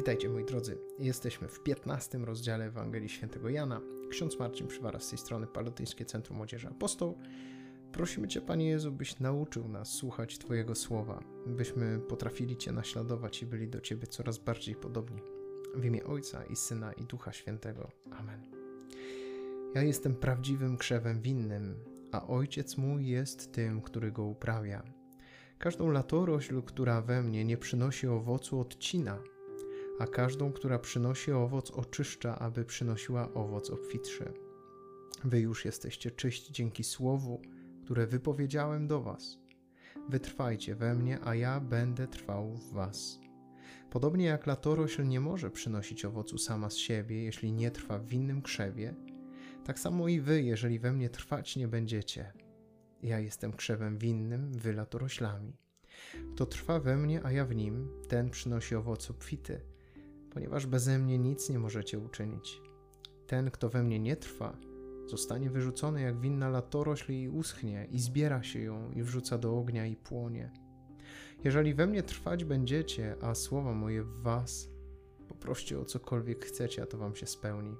Witajcie moi drodzy. Jesteśmy w 15 rozdziale Ewangelii Świętego Jana. Ksiądz Marcin Przywara z tej strony Palotyńskie Centrum Młodzieży Apostoł. Prosimy Cię, Panie Jezu, byś nauczył nas słuchać Twojego słowa, byśmy potrafili Cię naśladować i byli do Ciebie coraz bardziej podobni. W imię Ojca i Syna i Ducha Świętego. Amen. Ja jestem prawdziwym krzewem winnym, a Ojciec mój jest tym, który go uprawia. Każdą latorośl, która we mnie nie przynosi owocu, odcina, a każdą, która przynosi owoc, oczyszcza, aby przynosiła owoc obfitszy. Wy już jesteście czyści dzięki słowu, które wypowiedziałem do Was. Wytrwajcie we mnie, a ja będę trwał w Was. Podobnie jak latorośl nie może przynosić owocu sama z siebie, jeśli nie trwa w innym krzewie, tak samo i wy, jeżeli we mnie trwać nie będziecie. Ja jestem krzewem winnym, wy latoroślami. Kto trwa we mnie, a ja w nim, ten przynosi owoc obfity, ponieważ beze mnie nic nie możecie uczynić. Ten, kto we mnie nie trwa, zostanie wyrzucony jak winna latorośl i uschnie, i zbiera się ją i wrzuca do ognia i płonie. Jeżeli we mnie trwać będziecie, a słowa moje w was, poproście o cokolwiek chcecie, a to wam się spełni.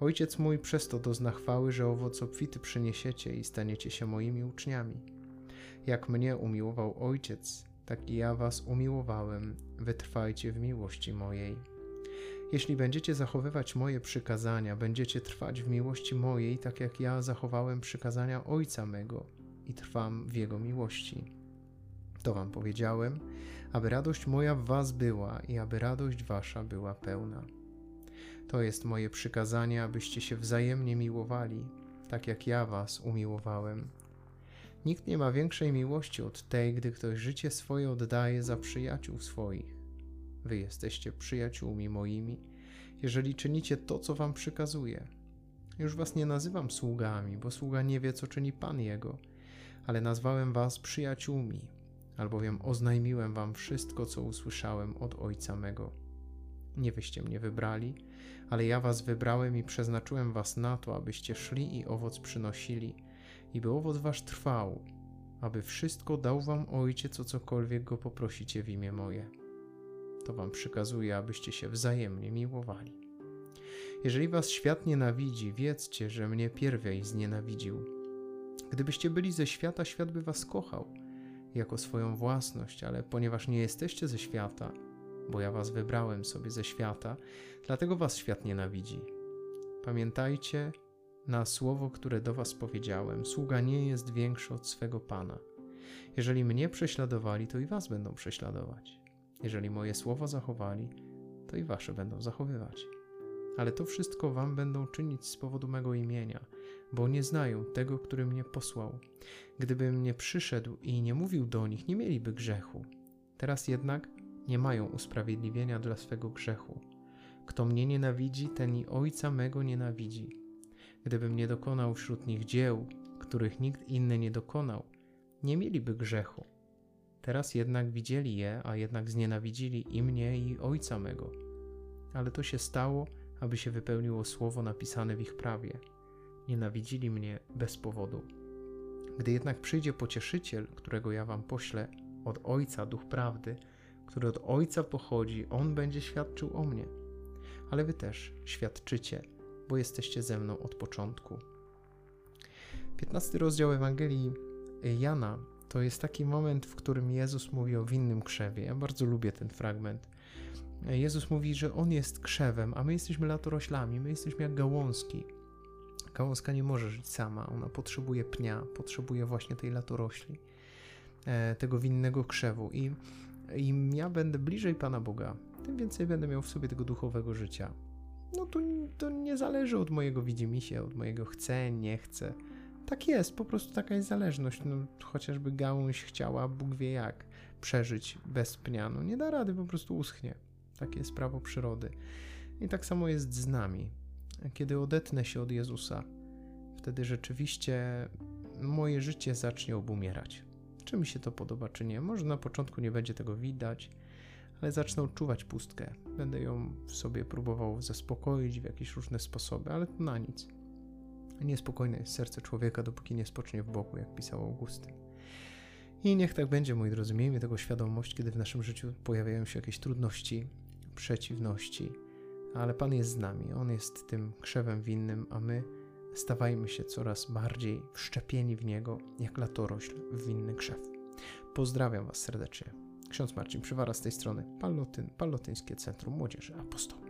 Ojciec mój przez to dozna chwały, że owoc obfity przyniesiecie i staniecie się moimi uczniami. Jak mnie umiłował Ojciec, tak i ja was umiłowałem, wytrwajcie w miłości mojej. Jeśli będziecie zachowywać moje przykazania, będziecie trwać w miłości mojej, tak jak ja zachowałem przykazania Ojca mego i trwam w Jego miłości. To wam powiedziałem, aby radość moja w was była i aby radość wasza była pełna. To jest moje przykazanie, abyście się wzajemnie miłowali, tak jak ja was umiłowałem. Nikt nie ma większej miłości od tej, gdy ktoś życie swoje oddaje za przyjaciół swoich. Wy jesteście przyjaciółmi moimi, jeżeli czynicie to, co wam przykazuję. Już was nie nazywam sługami, bo sługa nie wie, co czyni Pan jego, ale nazwałem was przyjaciółmi, albowiem oznajmiłem wam wszystko, co usłyszałem od Ojca mego. Nie wyście mnie wybrali, ale ja was wybrałem i przeznaczyłem was na to, abyście szli i owoc przynosili, i by owoc wasz trwał, aby wszystko dał wam Ojciec, o cokolwiek go poprosicie w imię moje. To wam przykazuję, abyście się wzajemnie miłowali. Jeżeli was świat nienawidzi, wiedzcie, że mnie pierwej znienawidził. Gdybyście byli ze świata, świat by was kochał, jako swoją własność, ale ponieważ nie jesteście ze świata, bo ja was wybrałem sobie ze świata, dlatego was świat nienawidzi. Pamiętajcie na słowo, które do was powiedziałem: Sługa nie jest większy od swego pana. Jeżeli mnie prześladowali, to i was będą prześladować. Jeżeli moje słowo zachowali, to i wasze będą zachowywać. Ale to wszystko wam będą czynić z powodu mego imienia, bo nie znają tego, który mnie posłał. Gdybym nie przyszedł i nie mówił do nich, nie mieliby grzechu. Teraz jednak nie mają usprawiedliwienia dla swego grzechu. Kto mnie nienawidzi, ten i ojca mego nienawidzi. Gdybym nie dokonał wśród nich dzieł, których nikt inny nie dokonał, nie mieliby grzechu. Teraz jednak widzieli je, a jednak znienawidzili i mnie, i ojca mego. Ale to się stało, aby się wypełniło słowo napisane w ich prawie. Nienawidzili mnie bez powodu. Gdy jednak przyjdzie pocieszyciel, którego ja wam poślę, od Ojca Duch Prawdy, który od Ojca pochodzi, On będzie świadczył o mnie. Ale wy też świadczycie, bo jesteście ze mną od początku. 15 rozdział Ewangelii Jana to jest taki moment, w którym Jezus mówi o winnym krzewie. Ja bardzo lubię ten fragment. Jezus mówi, że On jest krzewem, a my jesteśmy latoroślami, my jesteśmy jak gałązki. Gałązka nie może żyć sama, ona potrzebuje pnia, potrzebuje właśnie tej latorośli, e, tego winnego krzewu. I im ja będę bliżej Pana Boga, tym więcej będę miał w sobie tego duchowego życia. No to, to nie zależy od mojego widzimisię, od mojego chcę, nie chcę. Tak jest, po prostu taka jest zależność. No, chociażby gałąź chciała, Bóg wie jak, przeżyć bez pnia. No nie da rady, po prostu uschnie. Takie jest prawo przyrody. I tak samo jest z nami. Kiedy odetnę się od Jezusa, wtedy rzeczywiście moje życie zacznie obumierać. Czy mi się to podoba, czy nie? Może na początku nie będzie tego widać, ale zacznę odczuwać pustkę. Będę ją w sobie próbował zaspokoić w jakieś różne sposoby, ale to na nic. Niespokojne jest serce człowieka, dopóki nie spocznie w boku, jak pisał Augustyn. I niech tak będzie, moi drodzy, miejmy tego świadomość, kiedy w naszym życiu pojawiają się jakieś trudności, przeciwności, ale Pan jest z nami, On jest tym krzewem winnym, a my stawajmy się coraz bardziej wszczepieni w Niego, jak latorośl w winny krzew. Pozdrawiam Was serdecznie. Ksiądz Marcin Przywara z tej strony, Palotyn, Palotyńskie Centrum Młodzieży Apostoł.